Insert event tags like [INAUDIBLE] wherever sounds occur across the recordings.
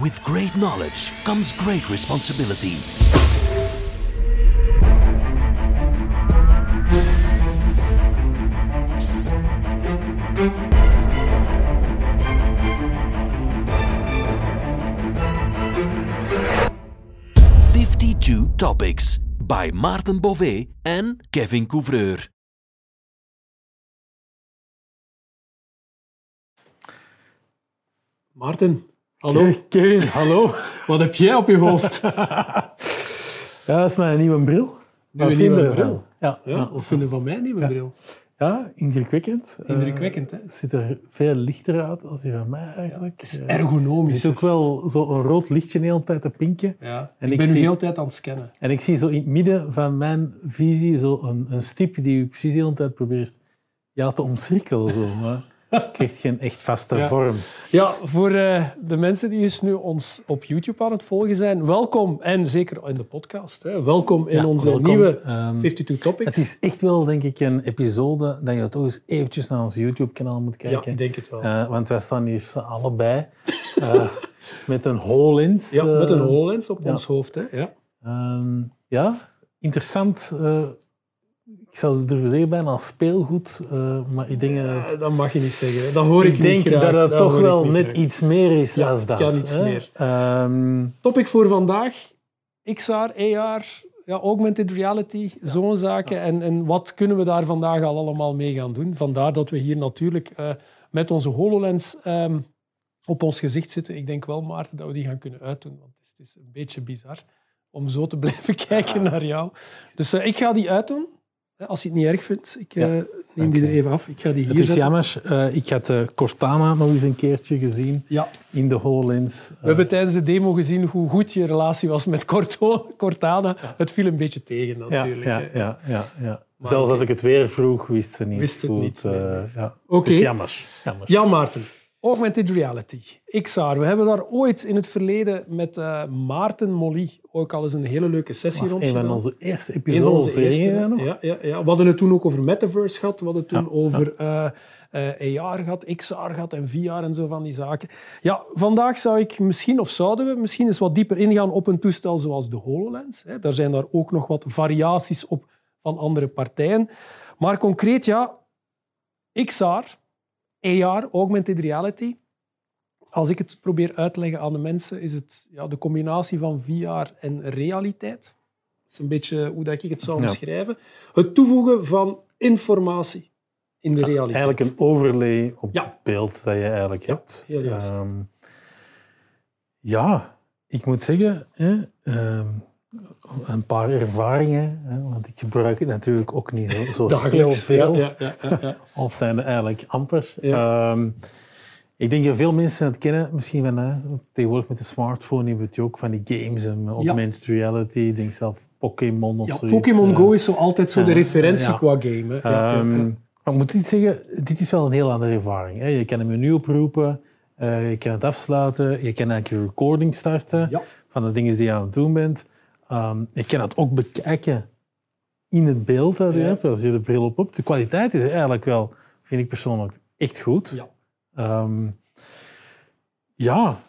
With great knowledge comes great responsibility. Fifty-two topics by Maarten Bové and Kevin Couvreur. Maarten, hallo. Kevin, hallo. Wat heb jij op je hoofd? [LAUGHS] Ja, dat is mijn nieuwe bril. Nieuwe, nieuwe bril. Ja, Ja, ja. wat vinden van mij nieuwe bril? ja, indrukwekkend. Eh, Indrukwekkend, hè? Het ziet er veel lichter uit als die van mij eigenlijk. Het is Eh, Er ergonomisch. is ook wel zo'n rood lichtje de hele tijd te pinken. Ja, En ik ben nu de hele tijd aan het scannen. En ik zie zo in het midden van mijn visie zo een, een stip die u precies de hele tijd probeert ja, te omcirkelen. Zo, maar [LAUGHS] krijgt geen echt vaste Ja. vorm. Ja, voor eh, de mensen die dus nu ons op YouTube aan het volgen zijn, welkom. En zeker in de podcast. Hè. Welkom in Ja, onze welkom. nieuwe Ehm, 52 Topics. Het is echt wel, denk ik, een episode dat je toch eens eventjes naar ons YouTube-kanaal moet ja, kijken. ik denk het wel. Eh, want wij staan hier allebei eh, [LAUGHS] met een HoloLens. ja, met een eh, HoloLens op ja. ons hoofd. Hè. Ja. ehm, ja, interessant. Ik zou durven zeggen bijna als speelgoed, eh, maar ik denk dat, mag je niet zeggen. Dat hoor ik, ik denk graag. dat het toch wel net graag. iets meer is Ja, dan het dat. kan iets hè. meer. Ehm, Topic voor vandaag: XR, AR, ja, augmented reality, zo'n zaken. En, en wat kunnen we daar vandaag al allemaal mee gaan doen? Vandaar dat we hier natuurlijk eh, met onze HoloLens ehm, op ons gezicht zitten. Ik denk wel, Maarten, dat we die gaan kunnen uitdoen. Want het is, het is een beetje bizar om zo te [LAUGHS] blijven kijken naar jou. Dus eh, ik ga die uitdoen. Als je het niet erg vindt. Ik eh, neem die er even af. Ik ga die hier het is zetten. jammer, eh, ik had de Cortana nog eens een keertje gezien Ja, in de HoloLens. we hebben tijdens de demo gezien hoe goed je relatie was met Corto- Cortana. Het viel een beetje tegen natuurlijk. ja, ja, ja, Zelfs als ik het weer vroeg, wist ze niet. Wist het goed, niet. eh, Nee, ja. Het is jammer. jammer. Ja, Maarten. Augmented reality. XR. We hebben daar ooit in het verleden met eh, Maarten Molly ook al eens een hele leuke sessie Dat was rond een van onze eerste Een van episodes. onze eerste. Ja, ja, ja. We hadden het toen ook over metaverse gehad. We hadden het toen Ja, over eh, eh, AR gehad, XR gehad en VR en zo van die zaken. Ja, vandaag zou ik misschien, of zouden we misschien eens wat dieper ingaan op een toestel zoals de HoloLens. Hè. Daar zijn daar ook nog wat variaties op van andere partijen. Maar concreet, ja, XR, AR, augmented reality. Als ik het probeer uit te leggen aan de mensen, is het ja, de combinatie van VR en realiteit. Dat is een beetje hoe dat ik het zou Ja. omschrijven. Het toevoegen van informatie in de realiteit. Eigenlijk een overlay op Ja. het beeld dat je eigenlijk hebt. heel juist. Ehm, ja, ik moet zeggen, hè, ehm, een paar ervaringen, hè, want ik gebruik het natuurlijk ook niet zo, zo heel veel. Ja, ja, ja, ja. Of zijn er eigenlijk amper. Ehm, ik denk dat veel mensen het kennen, misschien van hè, tegenwoordig met de smartphone hebben we het ook van die games en augmented reality. Ik denk zelf Pokémon of zoiets. Pokémon eh. Go is zo altijd zo de ja, referentie qua game. Hè. Ehm. Maar ik moet iets zeggen, dit is wel een heel andere ervaring. Hè. Je kan een menu oproepen, eh, je kan het afsluiten, je kan eigenlijk je recording starten van de dingen die je aan het doen bent. Ehm, je kan het ook bekijken in het beeld dat je Ja. hebt, als je de bril op hebt. De kwaliteit is eigenlijk wel, vind ik persoonlijk, echt goed. Ja. Ehm, ja,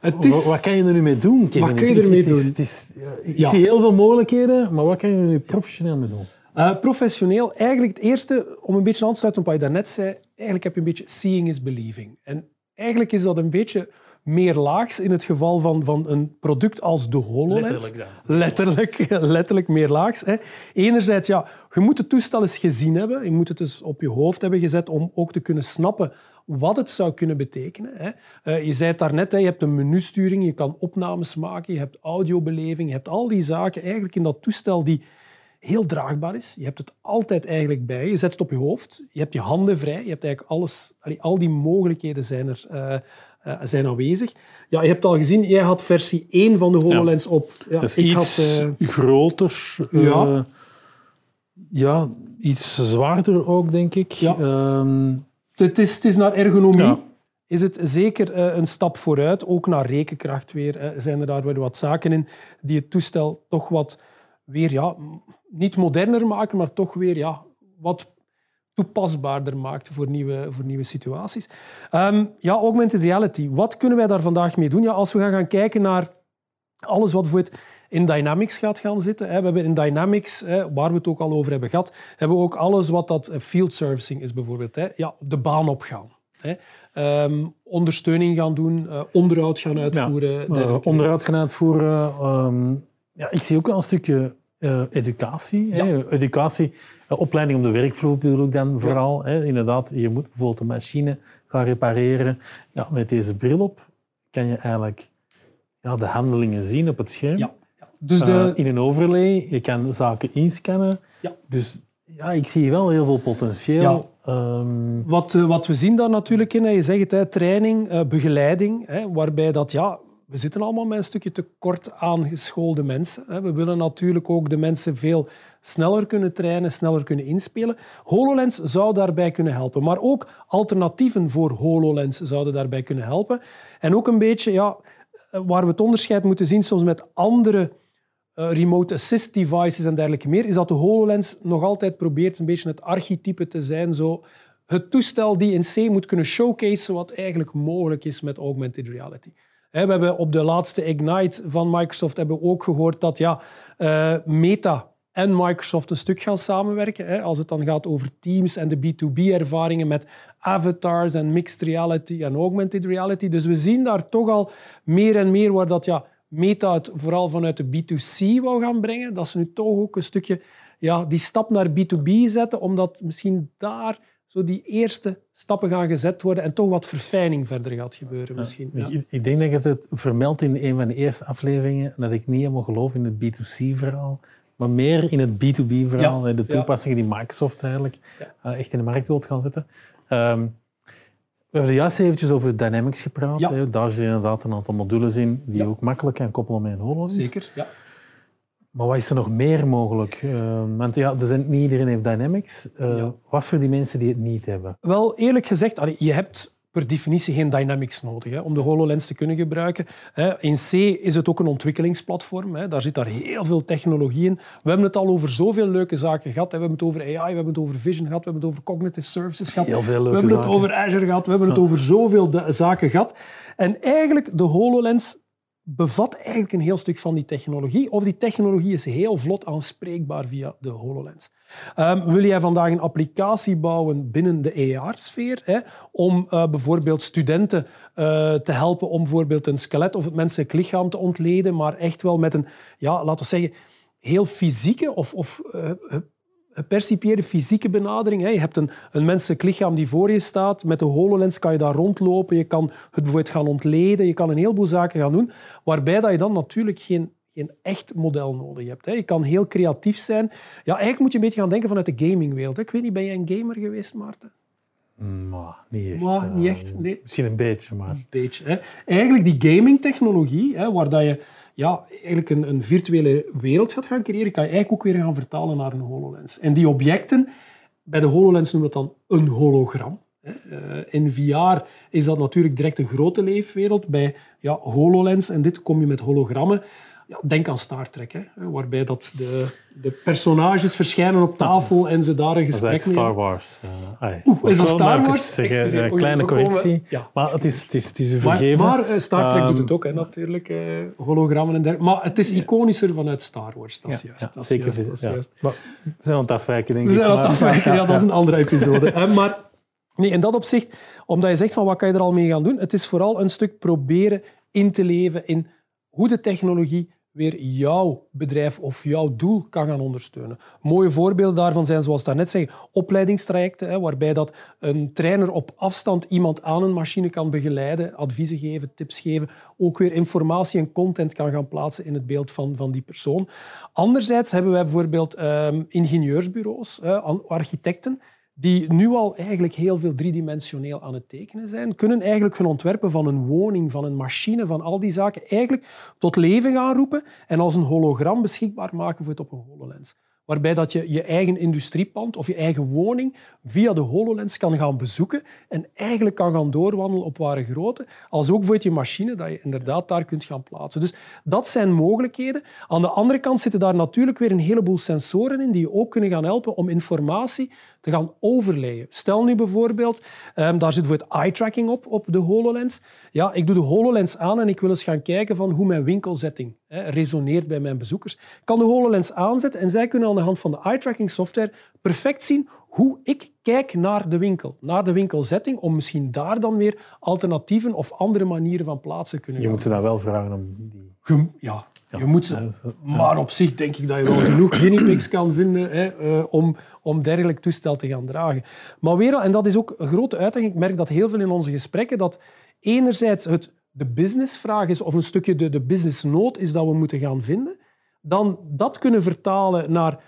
Het is... Wa- wat kan je er nu mee doen, Kevin? Wat kan je Ik- ik- ermee doen? het is- ik Ja. zie heel veel mogelijkheden, maar wat kan je er nu professioneel mee doen? Eh, professioneel, eigenlijk het eerste, om een beetje aan te sluiten op wat je daarnet zei, eigenlijk heb je een beetje seeing is believing. En eigenlijk is dat een beetje meer laags in het geval van, van een product als de HoloLens. Letterlijk dan. Letterlijk, [LAUGHS] letterlijk meer laags. Hè. Enerzijds, ja, je moet het toestel eens gezien hebben. Je moet het dus op je hoofd hebben gezet om ook te kunnen snappen wat het zou kunnen betekenen. Hè. Eh, je zei het daarnet, hè, je hebt een menusturing, je kan opnames maken, je hebt audiobeleving, je hebt al die zaken eigenlijk in dat toestel die heel draagbaar is. Je hebt het altijd eigenlijk bij je. Je zet het op je hoofd, je hebt je handen vrij, je hebt eigenlijk alles, al die mogelijkheden zijn er. eh, eh, zijn aanwezig. Ja, je hebt al gezien, jij had versie 1 van de HoloLens op. Ja, Dat is ik iets had, eh, groter. eh, Ja. ja, iets zwaarder ook, denk ik. Ja. Ehm, het, is, het is naar ergonomie. Ja. Is het zeker een stap vooruit, ook naar rekenkracht weer. zijn er daar weer wat zaken in die het toestel toch wat weer, ja, niet moderner maken, maar toch weer ja, wat toepasbaarder maakt voor nieuwe, voor nieuwe situaties. Um, ja, augmented reality. Wat kunnen wij daar vandaag mee doen? Ja, als we gaan, gaan kijken naar alles wat bijvoorbeeld in Dynamics gaat gaan zitten. We hebben in Dynamics, waar we het ook al over hebben gehad, hebben we ook alles wat dat eh, field servicing is bijvoorbeeld. Ja, de baan opgaan. Um, ondersteuning gaan doen, uh, onderhoud gaan uitvoeren. Ja, onderhoud gaan uitvoeren. Um, ja, ik zie ook wel een stukje uh, educatie. Ja. Hè? Educatie, uh, opleiding op de werkvloer bedoel ik dan vooral. Hè? Inderdaad, je moet bijvoorbeeld een machine gaan repareren. Ja, met deze bril op kan je eigenlijk ja, de handelingen zien op het scherm. Ja. Dus de... Uh, in een overlay, je kan zaken inscannen. Ja. Dus ja, ik zie wel heel veel potentieel. Um... Wat, wat we zien daar natuurlijk in, je zegt het, hè, training, begeleiding, hè, waarbij dat, ja, we zitten allemaal met een stukje tekort aangeschoolde mensen. Hè. We willen natuurlijk ook de mensen veel sneller kunnen trainen, sneller kunnen inspelen. HoloLens zou daarbij kunnen helpen, maar ook alternatieven voor HoloLens zouden daarbij kunnen helpen. En ook een beetje, ja, waar we het onderscheid moeten zien soms met andere uh, remote assist devices en dergelijke meer, is dat de HoloLens nog altijd probeert een beetje het archetype te zijn. Zo het toestel die in C moet kunnen showcase wat eigenlijk mogelijk is met augmented reality. We hebben op de laatste Ignite van Microsoft hebben we ook gehoord dat ja, uh, Meta en Microsoft een stuk gaan samenwerken. Als het dan gaat over Teams en de B2B-ervaringen met avatars en mixed reality en augmented reality. Dus we zien daar toch al meer en meer waar dat ja, Meta het vooral vanuit de B2C wou gaan brengen, dat ze nu toch ook een stukje ja, die stap naar B2B zetten, omdat misschien daar zo die eerste stappen gaan gezet worden en toch wat verfijning verder gaat gebeuren misschien. Ja. Ik, ik, denk dat je het vermeldt in een van de eerste afleveringen, dat ik niet helemaal geloof in het B2C-verhaal, maar meer in het B2B-verhaal, de toepassingen die Microsoft eigenlijk uh, echt in de markt wil gaan zetten. Um, we hebben juist eventjes over Dynamics gepraat. Ja. Daar zitten inderdaad een aantal modules in die je ook makkelijk kan koppelen met een. Zeker, ja. Maar wat is er nog meer mogelijk? Uh, want ja, er zijn, niet iedereen heeft Dynamics. Uh, wat voor die mensen die het niet hebben? Wel, eerlijk gezegd, je hebt per definitie geen dynamics nodig hè, om de HoloLens te kunnen gebruiken. In C is het ook een ontwikkelingsplatform. Hè. Daar zit daar heel veel technologie in. We hebben het al over zoveel leuke zaken gehad. We hebben het over AI, we hebben het over vision gehad, we hebben het over cognitive services gehad. Heel veel leuke we hebben het over Azure gehad, we hebben het over zoveel zaken gehad. En eigenlijk, de HoloLens bevat eigenlijk een heel stuk van die technologie. Of die technologie is heel vlot aanspreekbaar via de HoloLens. Um, wil jij vandaag een applicatie bouwen binnen de AR-sfeer om uh, bijvoorbeeld studenten uh, te helpen om bijvoorbeeld een skelet of het menselijk lichaam te ontleden, maar echt wel met een, ja, laten we zeggen, heel fysieke of, of uh, gepercipieerde fysieke benadering. Je hebt een, een menselijk lichaam die voor je staat. Met de HoloLens kan je daar rondlopen. Je kan het bijvoorbeeld gaan ontleden. Je kan een heleboel zaken gaan doen. Waarbij dat je dan natuurlijk geen, geen echt model nodig hebt. Je kan heel creatief zijn. Ja, eigenlijk moet je een beetje gaan denken vanuit de gamingwereld. Ik weet niet, ben jij een gamer geweest, Maarten? Maar, niet echt. Maar, niet echt nee. Misschien een beetje, maar... Een beetje. Hè. Eigenlijk die gaming-technologie, waar dat je ja, eigenlijk een, een virtuele wereld gaat gaan creëren, kan je eigenlijk ook weer gaan vertalen naar een HoloLens. En die objecten, bij de HoloLens noemen we het dan een hologram. Eh, in VR is dat natuurlijk direct een grote leefwereld. Bij ja, HoloLens, en dit kom je met hologrammen, ja, denk aan Star Trek, hè, waarbij dat de, de personages verschijnen op tafel en ze daar een gesprek mee Star Wars. Uh, Oeh, is dat Star Wars? Zeggen, een kleine correctie. Ja. Maar het is, het is, het is u vergeven. Maar, maar uh, Star Trek um, doet het ook, hè, natuurlijk. Uh, hologrammen en dergelijke. Maar het is iconischer vanuit Star Wars, dat is juist. Dat zeker. Juist, dat is juist. Maar we zijn aan het afwijken, denk ik. We zijn aan het afwijken, ja, [LAUGHS] dat is een andere episode. maar nee, in dat opzicht, omdat je zegt van wat kan je er al mee gaan doen, het is vooral een stuk proberen in te leven in hoe de technologie weer jouw bedrijf of jouw doel kan gaan ondersteunen. Mooie voorbeelden daarvan zijn, zoals daarnet zei, opleidingstrajecten, waarbij dat een trainer op afstand iemand aan een machine kan begeleiden, adviezen geven, tips geven, ook weer informatie en content kan gaan plaatsen in het beeld van, van die persoon. Anderzijds hebben wij bijvoorbeeld um, ingenieursbureaus, architecten, die nu al eigenlijk heel veel driedimensioneel aan het tekenen zijn, kunnen eigenlijk hun ontwerpen van een woning, van een machine, van al die zaken eigenlijk tot leven gaan roepen en als een hologram beschikbaar maken voor het op een HoloLens. Waarbij dat je je eigen industriepand of je eigen woning via de HoloLens kan gaan bezoeken en eigenlijk kan gaan doorwandelen op ware grootte, als ook voor je machine, dat je inderdaad daar kunt gaan plaatsen. Dus dat zijn mogelijkheden. Aan de andere kant zitten daar natuurlijk weer een heleboel sensoren in die je ook kunnen gaan helpen om informatie te gaan overleien. Stel nu bijvoorbeeld, um, daar zit voor eye-tracking op, op de HoloLens. Ja, ik doe de HoloLens aan en ik wil eens gaan kijken van hoe mijn winkelzetting hè, resoneert bij mijn bezoekers. Ik kan de HoloLens aanzetten en zij kunnen aan de hand van de eye-tracking software perfect zien hoe ik kijk naar de winkel, naar de winkelzetting, om misschien daar dan weer alternatieven of andere manieren van plaatsen kunnen Je moet ze dan wel vragen om die... ja, je moet ze. Maar op zich denk ik dat je wel genoeg guinea pigs kan vinden hè, uh, om, om dergelijk toestel te gaan dragen. Maar weer, en dat is ook een grote uitdaging, ik merk dat heel veel in onze gesprekken, dat enerzijds het de businessvraag is, of een stukje de, de businessnood is dat we moeten gaan vinden, dan dat kunnen vertalen naar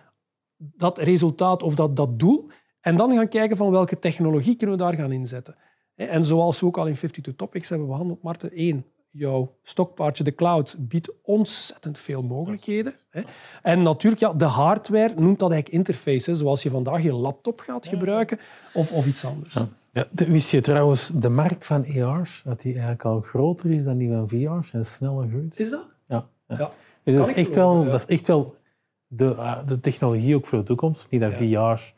dat resultaat of dat, dat doel, en dan gaan kijken van welke technologie kunnen we daar gaan inzetten. En zoals we ook al in 52 Topics hebben behandeld, Marten, één, jouw stokpaardje, de cloud, biedt ontzettend veel mogelijkheden. En natuurlijk, ja, de hardware noemt dat eigenlijk interface, zoals je vandaag je laptop gaat gebruiken of, of iets anders. Ja. Ja, wist je trouwens, de markt van AR's, dat die eigenlijk al groter is dan die van VR's en sneller groeit? Is dat? Ja. ja. Dus dat is, echt wel, dat is echt wel de, ah, de technologie ook voor de toekomst. Niet dat VR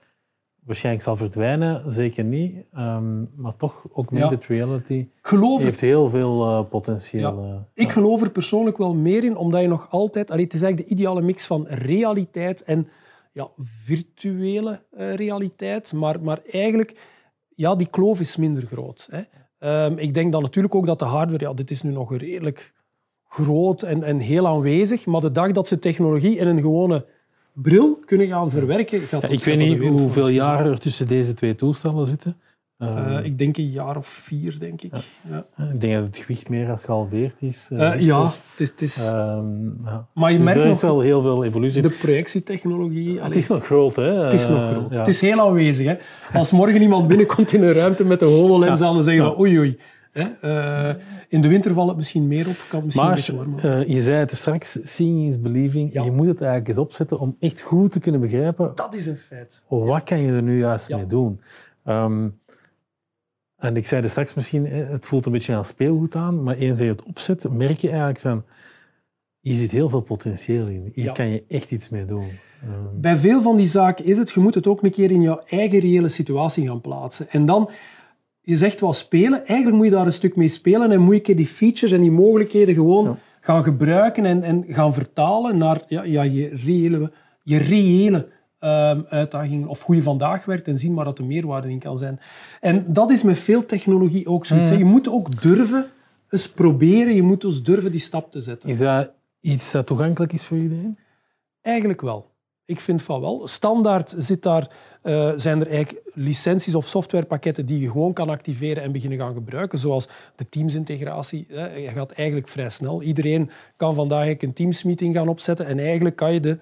waarschijnlijk zal verdwijnen, zeker niet. Ehm, maar toch, ook mixed reality geloof heeft heel veel uh, potentieel. Ja. Eh, ik geloof er persoonlijk wel meer in, omdat je nog altijd... Allee, het is eigenlijk de ideale mix van realiteit en ja, virtuele realiteit. Maar, maar eigenlijk, ja, die kloof is minder groot. Hè. Um, ik denk dan natuurlijk ook dat de hardware... Ja, dit is nu nog redelijk groot en, en heel aanwezig. Maar de dag dat ze technologie in een gewone bril kunnen gaan verwerken, gaat ja, Ik weet niet hoeveel jaren er tussen deze twee toestellen zitten. Uh, ik denk een jaar of vier, denk ik. Ja. Ik denk dat het gewicht meer als gehalveerd is. Uh, ja, het is... Het is uh, maar je dus merkt er is wel heel veel evolutie. De projectietechnologie... het is nog groot, hè? Het is nog groot. Het is heel aanwezig, hè. Als morgen iemand binnenkomt in een ruimte met de HoloLens aan, dan zeggen we oei oei. Hè? In de winter valt het misschien meer op. Kan misschien maar je zei het straks, seeing is believing. Je moet het eigenlijk eens opzetten om echt goed te kunnen begrijpen. Dat is een feit. Wat kan je er nu juist mee doen? Um, en ik zei er straks misschien, het voelt een beetje aan speelgoed aan, maar eens je het opzet, merk je eigenlijk van, hier zit heel veel potentieel in. Hier kan je echt iets mee doen. Um, Bij veel van die zaken is het, je moet het ook een keer in jouw eigen reële situatie gaan plaatsen. En dan je zegt wel spelen. Eigenlijk moet je daar een stuk mee spelen en moet je die features en die mogelijkheden gewoon gaan gebruiken en, en gaan vertalen naar ja, ja, je reële, je reële um, uitdagingen of hoe je vandaag werkt en zien waar dat de meerwaarde in kan zijn. En dat is met veel technologie ook zoiets. Mm. Je moet ook durven eens proberen, je moet dus durven die stap te zetten. Is dat iets dat toegankelijk is voor iedereen? Eigenlijk wel. Ik vind van wel. Standaard zit daar, uh, zijn er eigenlijk licenties of softwarepakketten die je gewoon kan activeren en beginnen gaan gebruiken, zoals de Teams-integratie. Je gaat eigenlijk vrij snel. Iedereen kan vandaag een Teams-meeting gaan opzetten en eigenlijk kan je de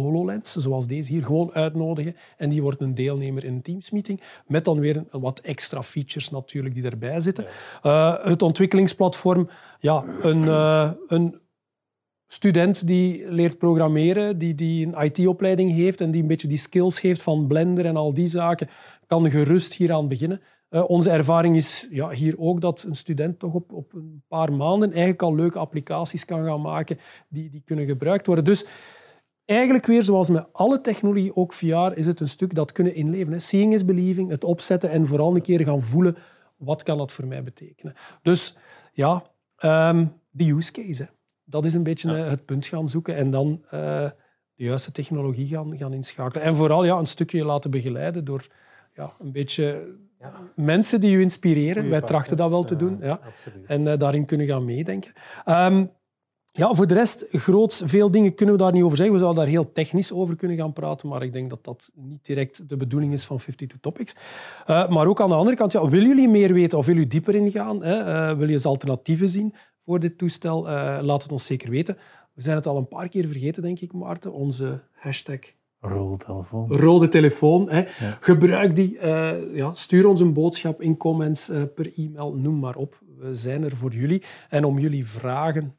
HoloLens, zoals deze hier, gewoon uitnodigen en die wordt een deelnemer in een Teams-meeting, met dan weer een, wat extra features natuurlijk die erbij zitten. Uh, het ontwikkelingsplatform, ja, een, uh, een student die leert programmeren, die, die een IT-opleiding heeft en die een beetje die skills heeft van Blender en al die zaken, kan gerust hieraan beginnen. Uh, onze ervaring is ja, hier ook dat een student toch op, op een paar maanden eigenlijk al leuke applicaties kan gaan maken die, die kunnen gebruikt worden. Dus eigenlijk weer zoals met alle technologie, ook VR, is het een stuk dat kunnen inleven. Hè. Seeing is believing, het opzetten en vooral een keer gaan voelen wat kan dat voor mij betekenen. Dus ja, um, de use case dat is een beetje eh, het punt gaan zoeken en dan uh, de juiste technologie gaan, gaan inschakelen. En vooral ja, een stukje laten begeleiden door ja, een beetje ja. mensen die je inspireren. Wij trachten dat wel te doen. Ja. En uh, daarin kunnen gaan meedenken. Um, ja, voor de rest, groots, veel dingen kunnen we daar niet over zeggen. We zouden daar heel technisch over kunnen gaan praten, maar ik denk dat dat niet direct de bedoeling is van 52 Topics. Uh, maar ook aan de andere kant, ja, willen jullie meer weten of willen jullie dieper ingaan? Hè? Uh, wil je eens alternatieven zien? voor dit toestel, uh, laat het ons zeker weten. We zijn het al een paar keer vergeten, denk ik, Maarten. Onze hashtag Rode telefoon. Rode telefoon. Hè. Gebruik die. Ja, stuur ons een boodschap in comments per e-mail, noem maar op. We zijn er voor jullie. En om jullie vragen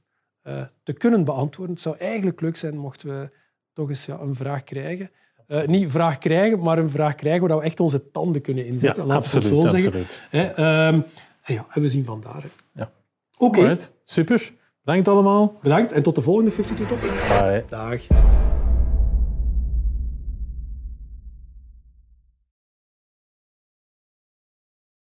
uh, te kunnen beantwoorden. Het zou eigenlijk leuk zijn mochten we toch eens ja, een vraag krijgen. eh, niet vraag krijgen, maar een vraag krijgen waar we echt onze tanden kunnen Ja, inzetten. Laten we het absoluut. zo zeggen. absoluut. Hè, ehm, en ja, en we zien vandaar. Ja. Oké, super. Bedankt allemaal. bedankt en tot de volgende 52 Topics. Bye. Dag.